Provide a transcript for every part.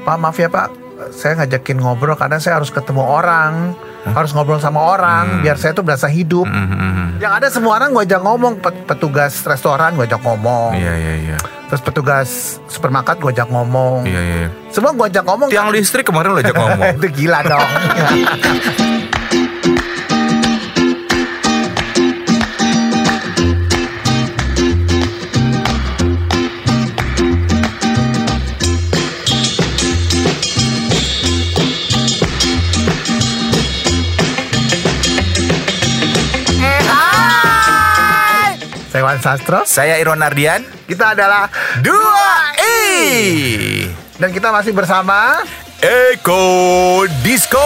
Pak maaf ya Pak, saya ngajakin ngobrol karena saya harus ketemu orang, harus ngobrol sama orang biar saya tuh berasa hidup. Mhm. Yang ada semua orang gue ajak ngomong, Pet- petugas restoran gue ajak ngomong, Iya iya iya. terus petugas supermarket gue ajak ngomong, Iya iya. semua gue ajak ngomong. Tiang listrik kemarin lo ajak ngomong. itu gila dong. Saya Wan Sastro. Saya Irwan Ardian. Kita adalah Dua E. dan kita masih bersama Eko Disco.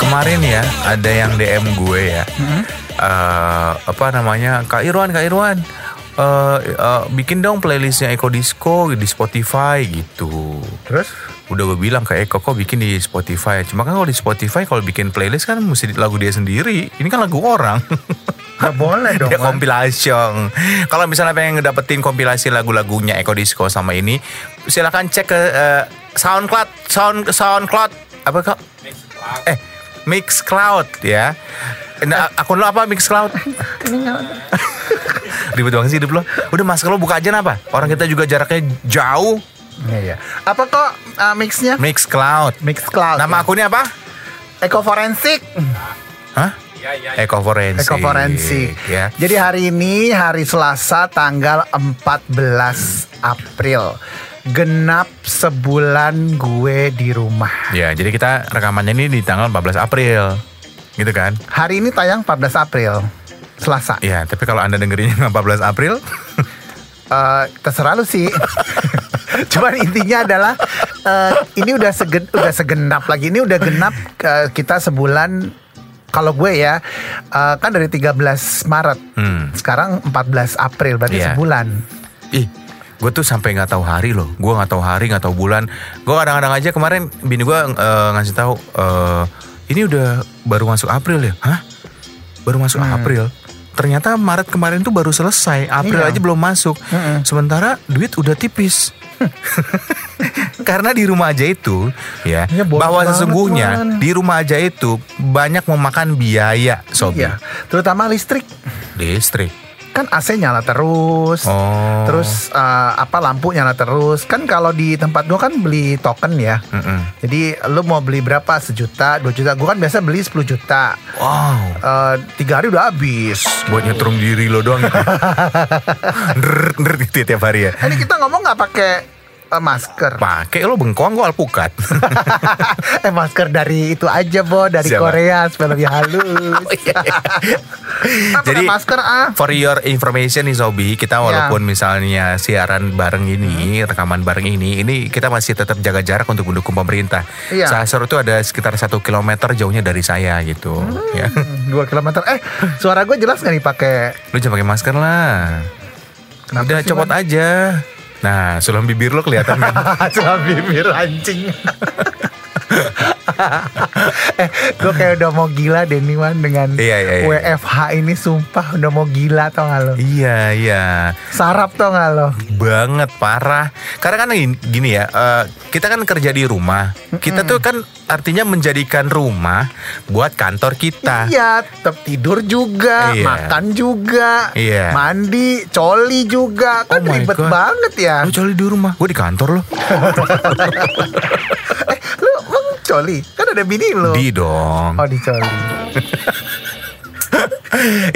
Kemarin ya ada yang DM gue ya. Eh, apa namanya Kak Irwan Kak Irwan eh, eh, bikin dong playlistnya Eko Disco di Spotify gitu. terus Udah gue bilang ke Eko kok bikin di Spotify Cuma kan kalau di Spotify kalau bikin playlist kan mesti lagu dia sendiri Ini kan lagu orang nggak boleh dong. Dia Wan. compilation Kalau misalnya pengen ngedapetin kompilasi lagu-lagunya Eko Disco sama ini Silahkan cek ke eh, Soundcloud Sound Soundcloud Apa kok? Eh Mixcloud ya Nah, akun lo apa Mixcloud? Ribet banget sih hidup lo Udah masker lo buka aja apa? Orang kita juga jaraknya jauh Iya, iya. Apa kok uh, mixnya? Mixcloud Mix cloud. Nama akunnya apa? Eko Forensik. Hah? Eko Forensik. Eko Forensik. Ya. Jadi hari ini hari Selasa tanggal 14 April. Genap sebulan gue di rumah. Ya, jadi kita rekamannya ini di tanggal 14 April. Gitu kan? Hari ini tayang 14 April. Selasa. Ya, tapi kalau Anda dengerinnya 14 April, Eh, terserah lu sih. Cuman intinya adalah eh, ini udah segen, udah segenap lagi. Ini udah genap eh, kita sebulan kalau gue ya eh, kan dari 13 Maret. Hmm. Sekarang 14 April berarti Iya. sebulan. ih, gue tuh sampai nggak tahu hari loh. Gue nggak tahu hari, nggak tahu bulan. Gue kadang-kadang aja kemarin bini gue eh, ngasih tahu eh, ini udah baru masuk April ya. Hah? Baru masuk Hmm. April. Ternyata Maret kemarin tuh baru selesai, April Iya. aja belum masuk. Sementara duit udah tipis. Karena di rumah aja itu ya, Ya, bahwa sesungguhnya di rumah aja itu banyak memakan biaya, Sobi. Iya, terutama listrik. Listrik. Kan AC nyala terus. Oh. Terus eh, apa lampu nyala terus. Kan kalau di tempat gua kan beli token ya. Mm-mm. Jadi lu mau beli berapa? Sejuta, dua juta. Gua kan biasa beli 10 juta. Wow. Eh, tiga hari udah habis. Buat nyetrum diri lo doang. Ndrrt, ndrrt gitu ya tiap hari ya. Ini kita ngomong nggak pakai eh, masker. Pakai lo bengkoang gue alpukat. eh masker dari itu aja bo dari Siapa? Korea supaya lebih halus. Oh, iya. Jadi masker ah. for your information nih Sobi, kita walaupun misalnya siaran bareng ini, rekaman bareng ini, ini kita masih tetap jaga jarak untuk mendukung pemerintah. Iya. Sasor itu ada sekitar satu kilometer jauhnya dari saya gitu. Ya. Hmm, Dua kilometer. Eh suara gue jelas nggak nih pakai? Lu jangan pakai masker lah. Kenapa Udah sih, copot aja. Nah, sulam bibir lo kelihatan kan? Cuma bibir anjing. eh, gue kayak udah mau gila deh nih Wan dengan Iya, iya, iya. WFH ini sumpah udah mau gila tau gak lo? iya, iya. Sarap tau gak lo? banget parah karena kan gini, ya eh, kita kan kerja di rumah kita tuh kan artinya menjadikan rumah buat kantor kita Iya, tetap tidur juga, Iya. makan juga, Iya. mandi, coli juga, kan Oh ribet God. banget ya. lu coli di rumah gue di kantor lo Eh, lu coli? Kan ada bini lu. di dong Oh di coli.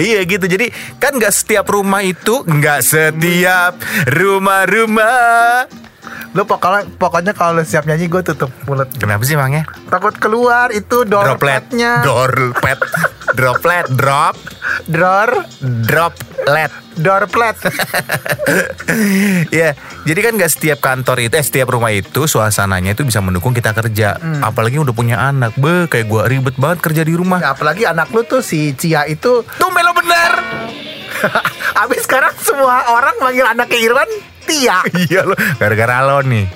iya gitu jadi kan nggak setiap rumah itu nggak setiap rumah-rumah Lu pokoknya pokoknya kalau siap nyanyi gue tutup mulut. kenapa sih emangnya Takut keluar itu droplet doorpetnya. droplet droplet drop Drawer, droplet doorplet. Ya, jadi kan gak setiap kantor itu, eh setiap rumah itu suasananya itu bisa mendukung kita kerja. Hmm. Apalagi udah punya anak, be kayak gua ribet banget kerja di rumah. Ya, apalagi anak lu tuh si Cia itu Tuh melo bener. Abis sekarang semua orang manggil anaknya Irwan Tia. Iya lo, gara-gara lo nih.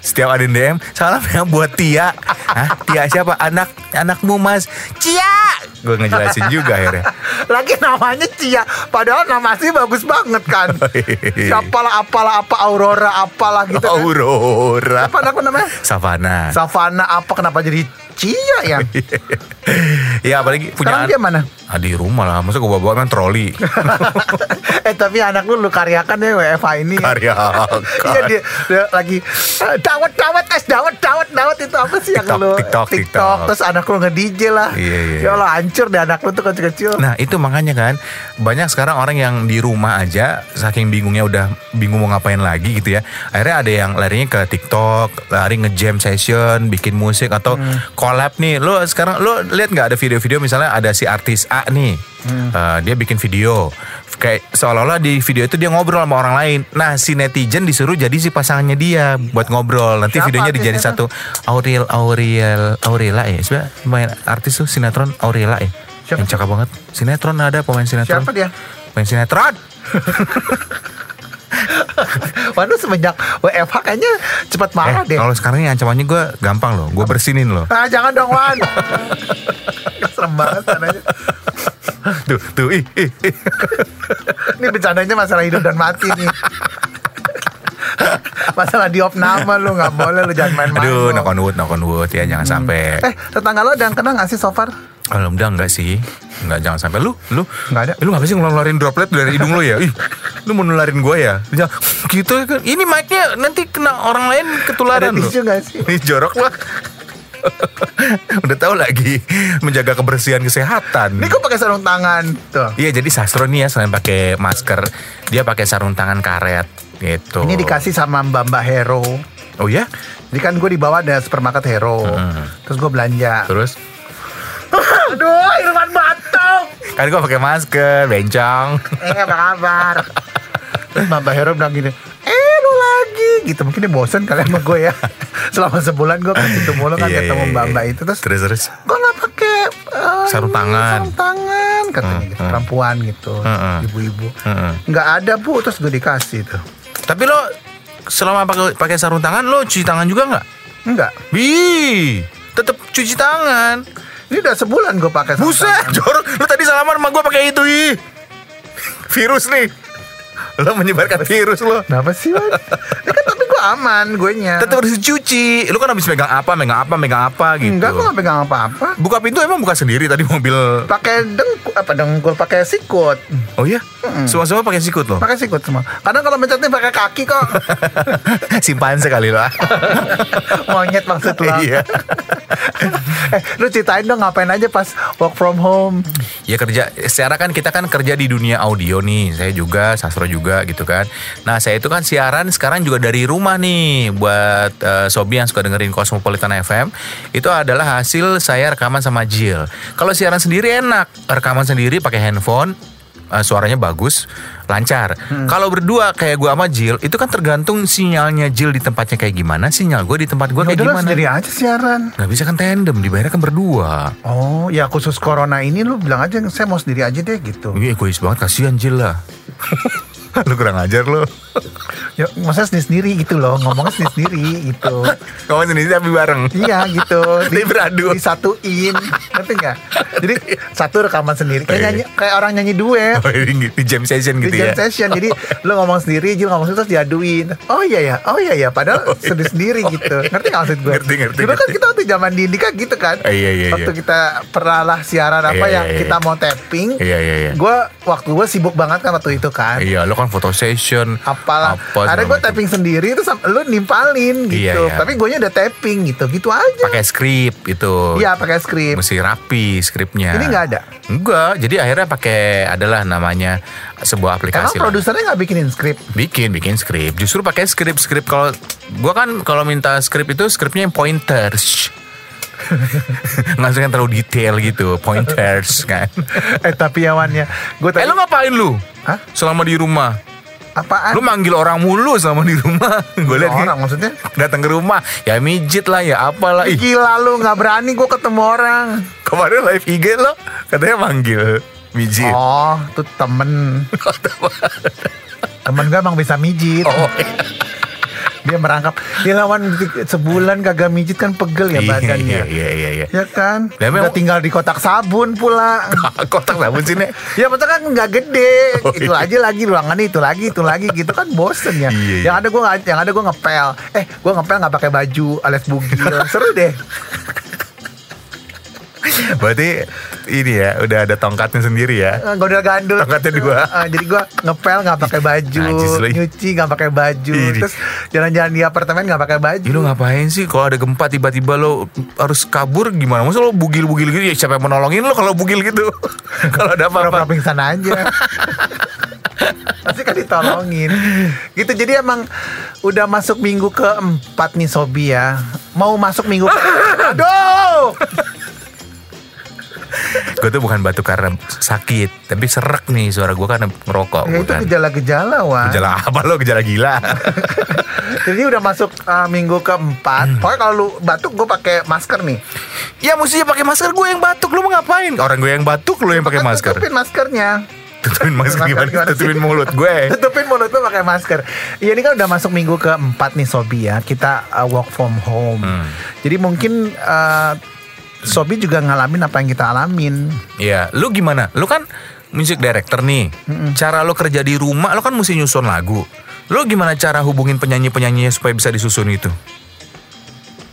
Setiap ada DM, salam ya buat Tia. Hah? Tia siapa? Anak anakmu Mas. Cia. Gue ngejelasin juga akhirnya. Lagi namanya Tia. Padahal nama asli bagus banget kan. Siapalah apalah apa Aurora apalah gitu kan. Aurora. Apa namanya? Savana. Savana apa kenapa jadi Cia ya? ya apalagi punya Sekarang dia mana? Ah, di rumah lah, masa gue bawa kan troli. eh tapi anak lu lu karyakan ya WFH ini. Karyakan. Iya dia, dia lagi eh, dawet dawet es dawet dawet dawet itu apa sih yang TikTok, lu TikTok, TikTok. terus anak lu nge DJ lah. Iya, iya, Ya Allah hancur deh anak lu tuh kecil-kecil. Nah itu makanya kan banyak sekarang orang yang di rumah aja saking bingungnya udah bingung mau ngapain lagi gitu ya. Akhirnya ada yang larinya ke TikTok, lari nge-jam session, bikin musik atau collab nih. Lo sekarang lo lihat nggak ada video-video misalnya ada si artis A nih, Eh, dia bikin video kayak seolah-olah di video itu dia ngobrol sama orang lain. Nah si netizen disuruh jadi si pasangannya dia buat ngobrol. Nanti Siapa videonya dijadi satu Aurel Aurel Aurela ya. Sebenarnya main artis tuh sinetron Aurela ya. Siapa Yang cakep banget. Sinetron ada pemain sinetron. Siapa dia? Pemain sinetron. Waduh semenjak WFH kayaknya cepat marah eh, deh. kalau sekarang ini ancamannya gue gampang loh. Gue bersinin loh. Ah jangan dong Wan. Serem banget sananya. Tuh, tuh, ih, ih, ih. Ini bercandanya masalah hidup dan mati nih. masalah diop nama lu nggak boleh lu jangan main-main. Aduh, knock on wood, knock on wood ya jangan sampai. Eh tetangga lo ada yang kena nggak sih so far? Kalau udah enggak sih, enggak jangan sampai lu, lu Nggak ada. Lu ngapain sih ngeluarin droplet dari hidung lu ya? Ih, lu mau nularin gue ya? Gitu kan. Ini mic-nya nanti kena orang lain ketularan lu. Ini jorok lah. Udah tahu lagi menjaga kebersihan kesehatan. Ini kok pakai sarung tangan tuh. Iya jadi Sastro nih ya selain pakai masker dia pakai sarung tangan karet gitu. Ini dikasih sama Mbak Mbak Hero. Oh ya? Jadi kan gue dibawa ada supermarket Hero. Hmm. Terus gue belanja. Terus Aduh, Irfan batuk. kan gue pakai masker, bencong. Eh, apa kabar? Terus Mbak Mbak Hero bilang gini, eh lu lagi gitu. Mungkin dia bosen kali sama gue ya. Selama sebulan gue kasih itu mulu kan Iya, ketemu iya, Mbak iya. Mbak itu. Terus Terus terus. kok nggak pakai eh, Sarung tangan. sarung tangan katanya Hmm, gitu hmm. perempuan gitu Hmm, hmm. ibu-ibu Hmm. nggak ada bu terus gue dikasih tuh Tapi lo selama pakai pakai sarung tangan lo cuci tangan juga nggak? enggak Bi, tetap cuci tangan. Ini udah sebulan gue pakai Buset, jorok. Lo tadi salaman sama gue pakai itu ih. Virus nih. Lo menyebarkan virus lo. Kenapa sih Wan? Ya kan aman gue nya Tetap harus dicuci. Lo kan habis megang apa, megang apa, megang apa gitu. enggak gue nggak pegang apa-apa Buka pintu emang buka sendiri tadi mobil. pakai dengkul apa dengkul pakai sikut Oh iya? Semua-semua pakai sikut lo. pakai sikut semua kadang kalau mencetnya pakai kaki kok Simpan sekali lah. monyet maksud lo Iya. eh lu ceritain dong ngapain aja pas work from home Ya kerja secara kan kita kan kerja di dunia audio nih. Saya juga sastro juga gitu kan. Nah, saya itu kan siaran sekarang juga dari rumah nih buat eh, sobi yang suka dengerin Cosmopolitan FM. Itu adalah hasil saya rekaman sama Jill. Kalau siaran sendiri enak, rekaman sendiri pakai handphone eh, suaranya bagus, lancar. Kalau berdua kayak gua sama Jill, itu kan tergantung sinyalnya Jill di tempatnya kayak gimana, sinyal gue di tempat gue Ya kayak gimana. sendiri aja siaran Gak bisa kan tandem, dibayarnya kan berdua. Oh ya khusus corona ini lu bilang aja saya mau sendiri aja deh gitu Iya egois banget, kasihan Jill lah. lu kurang ajar lu. Ya masa sendiri-sendiri gitu loh Ngomongnya sendiri-sendiri gitu Kamu sendiri tapi bareng. Iya gitu Dia beradu. Disatuin Ngerti gak? Jadi satu rekaman sendiri Kayak Iya. nyanyi Kayak orang nyanyi duet Oh, ini di jam session Di gitu jam ya. session Jadi lu ngomong sendiri Jil ngomong sendiri Terus diaduin Oh iya ya Oh iya ya Padahal sendiri-sendiri gitu Ngerti gak maksud gue? Oh, Ngerti, ngerti, Dulu kan kita waktu zaman di Indika gitu kan Eh, iya, iya, Waktu iya. kita pernah lah siaran apa Iya, Yang iya, kita iya. mau tapping Iya iya iya. Gue Waktu gue sibuk banget kan waktu itu kan Iya, lo kan foto session. Apalah Apa ada gue tapping sendiri terus lu nimpalin gitu Iya, iya. tapi gue udah tapping gitu gitu aja Pakai skrip itu. iya pakai skrip Mesti rapi skripnya. ini nggak ada Enggak, jadi akhirnya pakai adalah namanya sebuah aplikasi. lah. produsernya nggak bikinin skrip Bikin, bikin skrip. Justru pakai skrip-skrip kalau gua kan kalau minta skrip itu skripnya yang pointers. Langsung yang terlalu detail gitu, pointers kan. eh tapi yawannya gue Eh tadi lu ngapain lu? Hah? Selama di rumah. Apaan Lu manggil orang mulu selama di rumah. Gue lihat orang maksudnya datang ke rumah, ya mijit lah, ya apalah. Ih, gila lu nggak berani gue ketemu orang kemarin live IG lo katanya manggil. Mijit. Oh, tuh temen. temen gue emang bisa mijit. Oh, Dia merangkap. Dia lawan sebulan kagak mijit kan pegel ya iya, badannya. Iya, iya, iya, iya. Ya kan? Ya, Udah tinggal di kotak sabun pula. Kotak sabun sini. Ya betul kan nggak gede, Oh, itu iya. aja lagi ruangannya itu lagi itu lagi gitu kan bosen ya. Iya. Yang ada gue yang ada gue ngepel, eh gue ngepel nggak pakai baju alias bugil, seru deh. Berarti ini ya, udah ada tongkatnya sendiri ya. Gue udah gandul. Tongkatnya dua. Eh, jadi gue ngepel nggak pakai baju, lu. nyuci nggak pakai baju, Ini. terus jalan-jalan di apartemen nggak pakai baju. Ih, lu ngapain sih kalau ada gempa tiba-tiba lo harus kabur gimana? Masa lo bugil-bugil gitu ya siapa yang menolongin lo kalau bugil gitu? kalau ada apa-apa. pingsan aja. Pasti kan ditolongin. Gitu jadi emang udah masuk minggu keempat nih Sobi ya. Mau masuk minggu ke... Aduh. Gue tuh bukan batuk karena sakit, tapi serak nih suara gue karena ngerokok. Ya itu gejala-gejala wah. Gejala apa lo? Gejala gila. Jadi udah masuk uh, minggu keempat. Pokoknya kalau lu batuk gue pakai masker nih. ya mestinya pakai masker gue yang batuk. Lo mau ngapain? Orang gue yang batuk, lo yang pakai Kan masker. Tutupin maskernya. Tutupin masker Masker gimana? gimana? Tutupin mulut gue. Tutupin mulut lu pakai masker. Iya ini kan udah masuk minggu keempat nih Sobi ya. Kita uh, work from home. Hmm. Jadi mungkin uh, Sobi juga ngalamin apa yang kita alamin. Iya, lu gimana? Lu kan music director nih. Cara lu kerja di rumah, lu kan mesti nyusun lagu. Lu gimana cara hubungin penyanyi-penyanyinya supaya bisa disusun itu?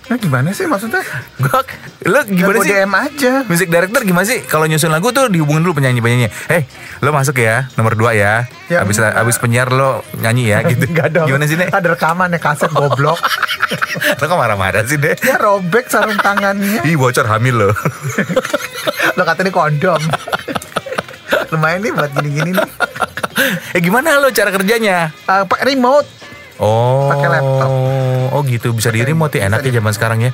Nah gimana sih maksudnya? Gua, lu gimana sih? DM aja. Music director gimana sih? Kalau nyusun lagu tuh dihubungin dulu penyanyi-penyanyinya. Eh, lo masuk ya, nomor dua ya. Ya, abis enggak. abis penyiar lo nyanyi ya, gitu. Enggak dong. Gimana sih, Nek? Ada rekaman ya kaset goblok. lo kok marah-marah sih, deh? ya robek sarung tangannya. Ih, bocor hamil lo. Lo kata ini kondom. Lumayan nih buat gini-gini nih. eh, gimana lo cara kerjanya? Uh, Pak remote. Oh. Pakai laptop. Oh, gitu. Bisa di remote ya. Bisa Enak ya di- zaman sekarang ya.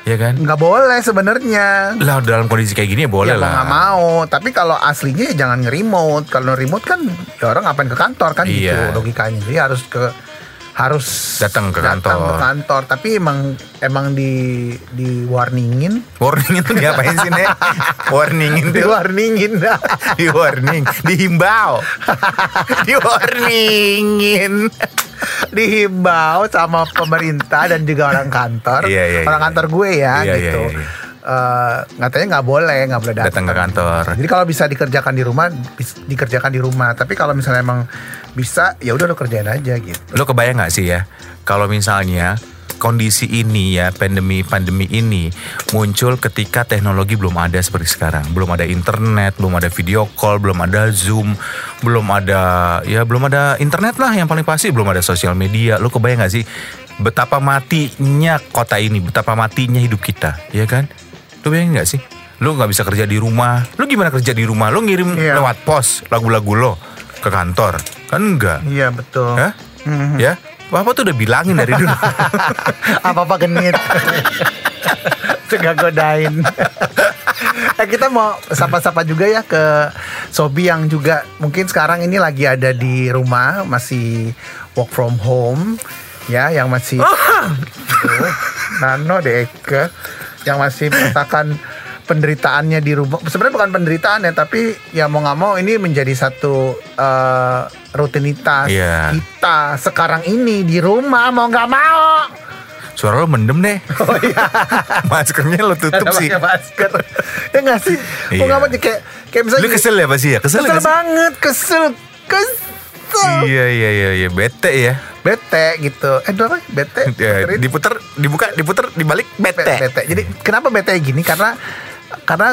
Ya kan? Nggak boleh sebenarnya. Lah dalam kondisi kayak gini ya boleh ya lah. nggak mau. Tapi kalau aslinya ya jangan nge-remote. Kalau remote kan ya orang ngapain ke kantor kan Iya. gitu logikanya. Jadi harus ke harus Datang ke datang kantor. ke kantor. Tapi emang emang di di warningin, Warning itu diapain sih, Nek? Warningin di tuh. warningin. Di warning, dihimbau. Di warningin. Dihimbau sama pemerintah dan juga orang kantor, Iya, iya, orang iya. kantor gue ya Iya, iya, gitu. iya, iya. Eh, katanya nggak boleh, nggak boleh datang. Datang ke kantor. Jadi kalau bisa dikerjakan di rumah, dikerjakan di rumah. Tapi kalau misalnya emang bisa, ya udah lo kerjain aja gitu. Lo kebayang gak sih ya kalau misalnya kondisi ini ya pandemi pandemi ini muncul ketika teknologi belum ada seperti sekarang. Belum ada internet belum ada video call belum ada zoom belum ada ya belum ada internet lah yang paling pasti belum ada sosial media. Lo kebayang gak sih betapa matinya kota ini betapa matinya hidup kita ya kan? Lo bayangin gak sih? Lo nggak bisa kerja di rumah. Lo gimana kerja di rumah? Lo ngirim Iya. lewat pos lagu-lagu lo ke kantor. Kan enggak Iya betul. Hah? Mhm. Ya, Bapak tuh udah bilangin dari dulu. Apa-apa genit. Cegah godain. eh kita mau sapa-sapa juga ya ke Sobi yang juga mungkin sekarang ini lagi ada di rumah masih work from home ya yang masih Tuh, Nano Deke yang masih merasakan penderitaannya di rumah sebenarnya bukan penderitaan ya tapi ya mau nggak mau ini menjadi satu eh, rutinitas Iya. kita sekarang ini di rumah mau nggak mau Suara lo mendem deh. Oh iya. Maskernya lo tutup Ada sih. masker. ya nggak sih? Mau Iya. nggak mau kayak kayak misalnya Lu kesel ya pasti ya? Kesel, kesel sih? banget, kesel, kesel. Iya iya iya iya bete ya. Bete gitu. Eh, dua apa? Bete. Ya, diputer, dibuka, diputer, dibalik bete. Be- bete. Jadi kenapa bete gini? Karena karena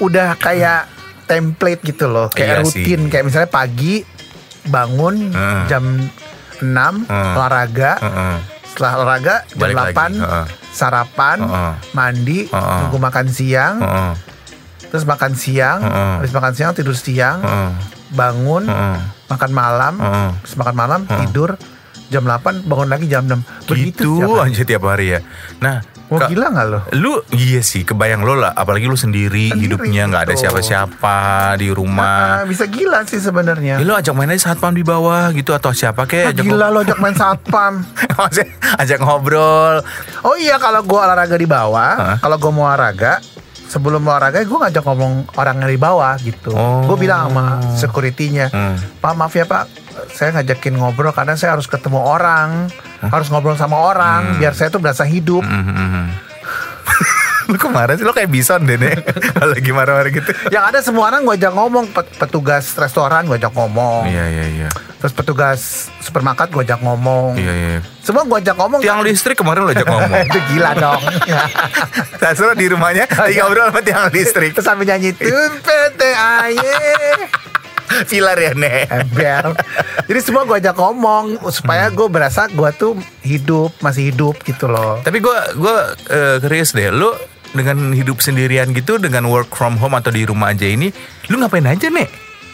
udah kayak template gitu loh, Iya kayak rutin. Kayak misalnya pagi bangun Heeh. jam 6 Heeh. olahraga. Heeh. Setelah olahraga jam Balik lagi. 8 Heeh. sarapan, Heeh. mandi, Heeh. nunggu makan siang, Heeh. terus makan siang, Heeh. habis makan siang tidur siang, Heeh. bangun, Heeh. makan malam, Heeh. terus makan malam, Heeh. tidur jam 8, bangun lagi jam 6. Begitu Gitu aja tiap hari ya. Nah, Kak, gila nggak lo? Lu iya sih kebayang lo lah apalagi lu sendiri, Sendiri, hidupnya nggak ada betul. siapa-siapa di rumah. Ah, bisa gila sih sebenarnya. Ya, lu ajak main aja satpam di bawah gitu atau siapa kek ajak gila lo ajak main satpam. Maksudnya ajak ngobrol. Oh iya kalau gua olahraga di bawah, Hah? kalau gua mau olahraga sebelum olahraga gue ngajak ngomong orang yang di bawah gitu. Oh. Gue bilang sama securitynya, Hmm. Pak maaf ya Pak, saya ngajakin ngobrol karena saya harus ketemu orang, harus ngobrol sama orang biar saya tuh berasa hidup. Hmm, hmm, hmm. lu kemarin sih lo kayak bison deh Kalau lagi marah-marah gitu. Yang ada semua orang gue ajak ngomong, Pet- petugas restoran gue ajak ngomong, iya iya iya. Terus petugas supermarket gue ajak ngomong, iya iya. Semua gue ajak ngomong. tiang listrik kemarin lo ajak ngomong. Itu gila dong. Tasro di rumahnya tinggal ngobrol sama tiang listrik. Terus sambil nyanyi PT aye pilar ya nek ember. Jadi semua gue ajak ngomong supaya gue berasa gue tuh hidup masih hidup gitu loh. Tapi gue gue eh, curious deh, lu dengan hidup sendirian gitu, dengan work from home atau di rumah aja ini, lu ngapain aja nih?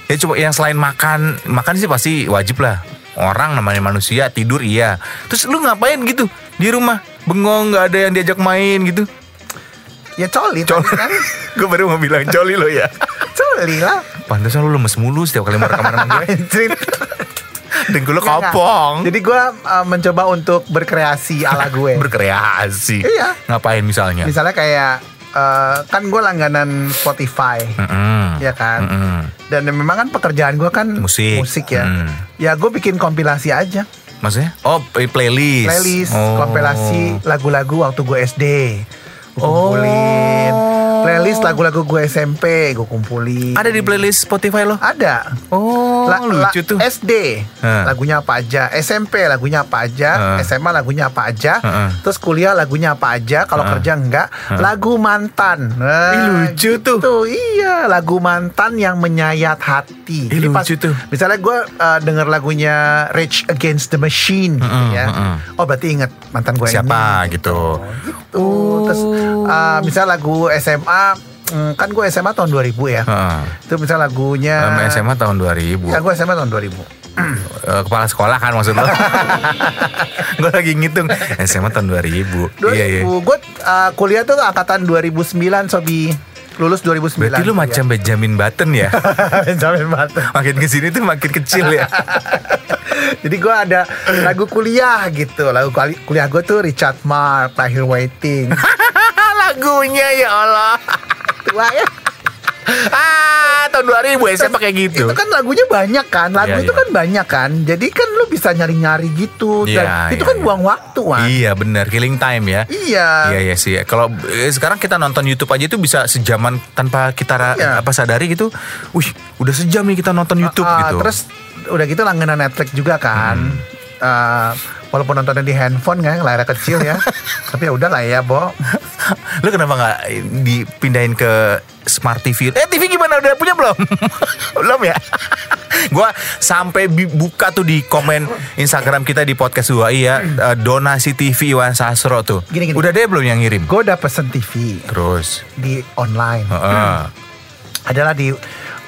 Ya coba yang selain makan, makan sih pasti wajib lah. Orang namanya manusia tidur iya. Terus lu ngapain gitu di rumah? Bengong nggak ada yang diajak main gitu? Ya coli Coli. kan. gue baru mau bilang coli lo ya. Coli lah. Pantesan lu lemes mulu setiap kali mau rekaman sama gue. Anjir. Dengkul lu kopong. Jadi gue uh, mencoba untuk berkreasi ala gue. Berkreasi. Iya. Ngapain misalnya? Misalnya kayak uh, kan gue langganan Spotify. Mm-mm. Ya kan. Mm-mm. Dan memang kan pekerjaan gue kan Musik. ya. Hmm. Ya gue bikin kompilasi aja. Maksudnya? Oh, play- playlist. playlist Oh. kompilasi lagu-lagu waktu gue SD gue kumpulin Oh. Playlist lagu-lagu gue SMP gue kumpulin Ada di playlist Spotify lo? ada Oh, La- lucu la- tuh. SD Hah. lagunya apa aja SMP lagunya apa aja Hah. SMA lagunya apa aja Heeh. terus kuliah lagunya apa aja kalau kerja enggak lagu mantan nah, Ih, lucu tuh. gitu. iya lagu mantan yang menyayat hati Ih, Jadi pas- lucu tuh. misalnya gue uh, denger lagunya Rage Against the Machine gitu ya oh berarti inget mantan gue Siapa ini gitu? gitu. Terus uh, misalnya lagu SMA mm, kan gue SMA tahun 2000 ya. Heeh. Itu misalnya lagunya Sama SMA tahun 2000. Ya gue SMA tahun 2000. Eh, kepala sekolah kan maksud lo? Gue lagi ngitung SMA tahun 2000. 2000. Iya, iya. Gue uh, kuliah tuh angkatan 2009 Sobi. Lulus 2009. Berarti lu macam Benjamin Button ya? Benjamin Button. makin ke sini tuh makin kecil ya. Jadi gue ada lagu kuliah gitu. Lagu kuli- kuliah gue tuh Richard Mark, Tahir Waiting. Lagunya ya Allah. Tua ya. Ah, tahun 2000 SMA kayak gitu. Itu kan lagunya banyak kan, lagu Iya, itu iya. kan banyak kan. Jadi kan lu bisa nyari-nyari gitu. Dan Iya, itu iya, kan iya. buang waktu kan. Iya benar, killing time ya. Iya. Iya iya sih. Kalau eh, sekarang kita nonton YouTube aja itu bisa sejaman tanpa kita Iya. apa sadari gitu. Wih, udah sejam nih kita nonton YouTube Ah, gitu. Terus udah gitu langganan Netflix juga kan. Ah, walaupun nontonnya di handphone kan, layar kecil ya. Tapi ya udah lah ya, Bo. lu kenapa nggak dipindahin ke smart TV? Eh TV gimana udah punya belum? belum ya. Gua sampai buka tuh di komen Instagram kita di podcast 2 iya eh, donasi TV Iwan Sastro tuh. Gini, gini. Udah deh belum yang ngirim? Gue udah pesen TV Terus. di online. Heeh. Adalah di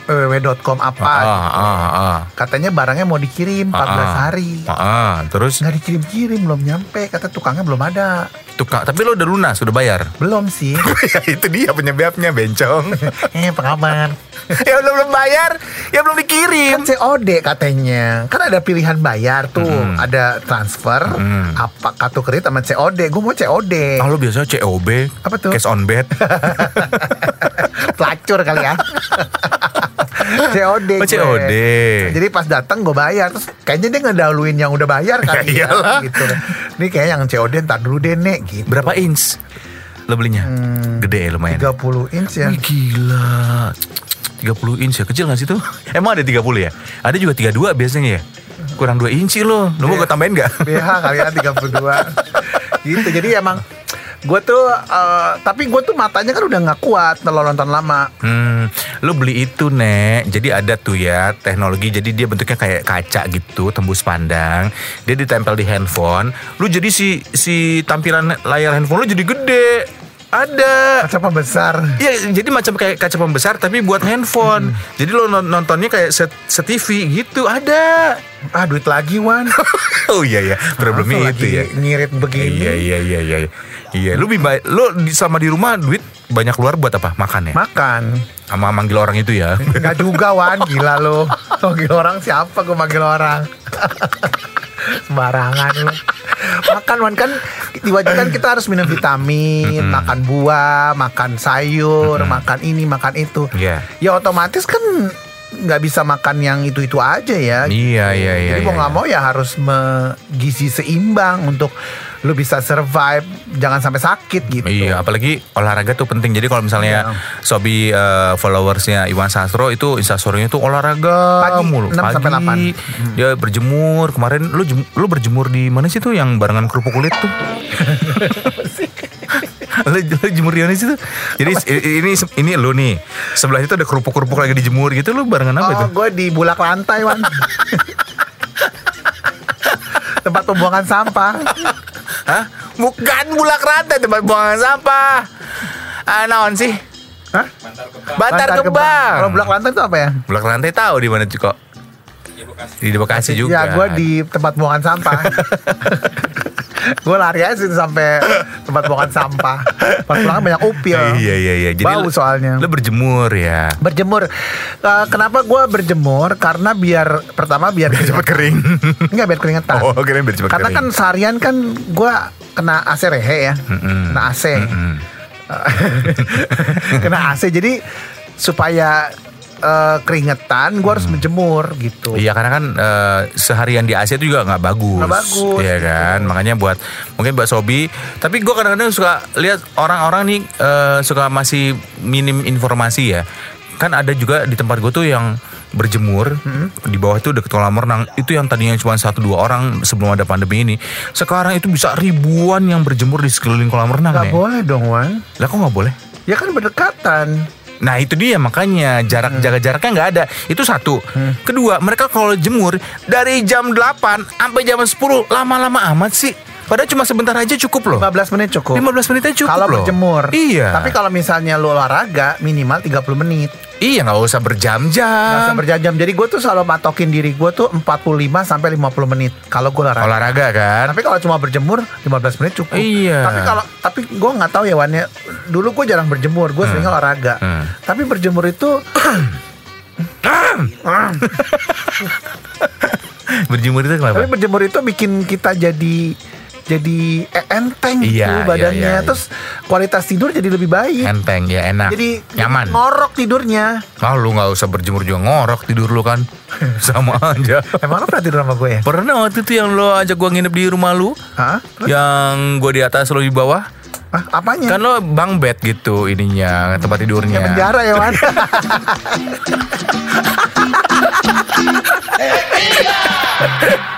www.com apa. Ah, ah, ah. Katanya barangnya mau dikirim 14 Ah, hari. ah, ah. Terus Nggak dikirim-kirim, belum nyampe. Kata tukangnya belum ada. tukang, tapi lo udah lunas, udah bayar. Belum sih. ya itu dia penyebabnya bencong. eh, apa kabar? ya udah belum bayar, ya belum dikirim. Kan COD katanya. Kan ada pilihan bayar tuh. Mm. Ada transfer, Mm. apa kartu kredit sama COD. Gue mau COD. Oh, lo biasa COB, Apa tuh? cash on bed. Pelacur kali ya. COD. Oh. COD. Jadi pas datang gue bayar terus kayaknya dia ngedahuluin yang udah bayar kali Ya gitu. Ini kayak yang COD ntar dulu deh nek gitu. Berapa inch lo belinya? Gede ya lumayan. 30 inch ya. Wih, gila. 30 inch ya, kecil gak sih tuh? Emang ada 30 ya? Ada juga 32 biasanya ya? Kurang 2 inci lo. Lo mau gue tambahin gak? BH kali ya 32 gitu jadi emang gue tuh eh, tapi gue tuh matanya kan udah nggak kuat kalau nonton lama Hmm, lu beli itu nek. Jadi ada tuh ya teknologi. Jadi dia bentuknya kayak kaca gitu, tembus pandang. Dia ditempel di handphone. Lu jadi si si tampilan layar handphone lu jadi gede. Ada. kaca pembesar Iya, jadi macam kayak kaca pembesar tapi buat handphone. Jadi lo non- nontonnya kayak set, set TV gitu. Ada. ah duit lagi Wan oh iya ya, problemnya Masa itu ya. ngirit begini Iya iya iya iya. Iya, lu lebih baik lu sama di rumah duit banyak keluar buat apa? Makan ya? makan Sama manggil orang itu ya. Nggak juga Wan Gila lo Manggil orang siapa gue manggil orang Sembarangan lu. Makan Wan kan diwajibkan kita harus minum vitamin, makan buah, makan sayur, makan ini, makan itu. Iya. Ya otomatis kan nggak bisa makan yang itu-itu aja ya. Iya iya iya. Jadi mau iya, nggak iya. mau ya harus gizi seimbang untuk lu bisa survive, jangan sampai sakit gitu. Iya, apalagi olahraga tuh penting. Jadi kalau misalnya Sobi eh, followersnya Iwan Sastro itu instastorynya tuh olahraga Pagi, mulu. 6 sampai Pagi, Dia berjemur. Kemarin lu lu berjemur di mana sih tuh yang barengan kerupuk kulit tuh? lu, lu jemur di tuh? Jadi ini ini lu nih. Sebelah itu ada kerupuk-kerupuk lagi dijemur gitu. Lu barengan apa itu? Oh, gue di bulak lantai, Wan. Tempat pembuangan sampah. Hah? Bukan bulak rantai tempat buangan sampah. Ah, naon sih? Hah? Bantar, kembang. Kalau bulak lantai itu apa ya? Bulak rantai tahu di mana kok? Di Bekasi juga. Ya, gue di tempat buangan sampah. gue lari aja situ sampai tempat buangan sampah. Pas pulang banyak upil. Iya iya iya. Bau lu- soalnya. Lu berjemur ya. Berjemur. Eh, kenapa gue berjemur? Karena biar pertama biar Cepet kering. Enggak biar keringetan. Oh, kirain biar cepet Karena kering. kan seharian kan gue kena AC rehe ya, Mm-mm. kena AC, Mm-mm. kena AC. Jadi supaya eh, keringetan, gue harus menjemur gitu. Iya karena kan eh, seharian di AC itu juga nggak bagus. Nggak bagus. Iya kan. Makanya buat mungkin buat Sobi. Tapi gue kadang-kadang suka lihat orang-orang nih eh, suka masih minim informasi ya. Kan ada juga di tempat gue tuh yang berjemur di bawah itu deket kolam renang itu yang tadinya cuma satu dua orang sebelum ada pandemi ini sekarang itu bisa ribuan yang berjemur di sekeliling kolam renang Gak nih. boleh dong, Wan. Lah kok nggak boleh? Ya kan berdekatan. Nah itu dia makanya jarak jaga jaraknya nggak ada. Itu satu. Kedua mereka kalau jemur dari jam 8 sampai jam 10 lama-lama amat sih. Padahal cuma sebentar aja cukup loh. 15 menit cukup. 15 menit aja cukup Kalau berjemur. Iya. Tapi kalau misalnya lu olahraga minimal 30 menit. iya nggak usah berjam-jam. usah berjam-jam. Jadi gue tuh selalu matokin diri gue tuh 45 sampai 50 menit kalau gue olahraga. Olahraga kan. Tapi kalau cuma berjemur 15 menit cukup. Iya. Tapi kalau tapi gue nggak tahu ya Wan ya. Dulu gue jarang berjemur, gue sering olahraga. Hmm. Tapi berjemur itu Berjemur itu tapi kenapa? berjemur itu bikin kita jadi jadi e- enteng Iya, gitu iya, badannya. iya, iya. Terus kualitas tidur jadi lebih baik. Enteng ya enak. Jadi nyaman. ngorok tidurnya. Ah lu nggak usah berjemur juga ngorok tidur lu kan. Sama aja. Emang lo pernah tidur sama gue ya? Pernah waktu itu yang lo ajak gua nginep di rumah lu, Hah? Terus? yang gua di atas lo di bawah. Ah, apanya? Kan lo bang bed gitu ininya tempat tidurnya. Ya penjara ya Wan.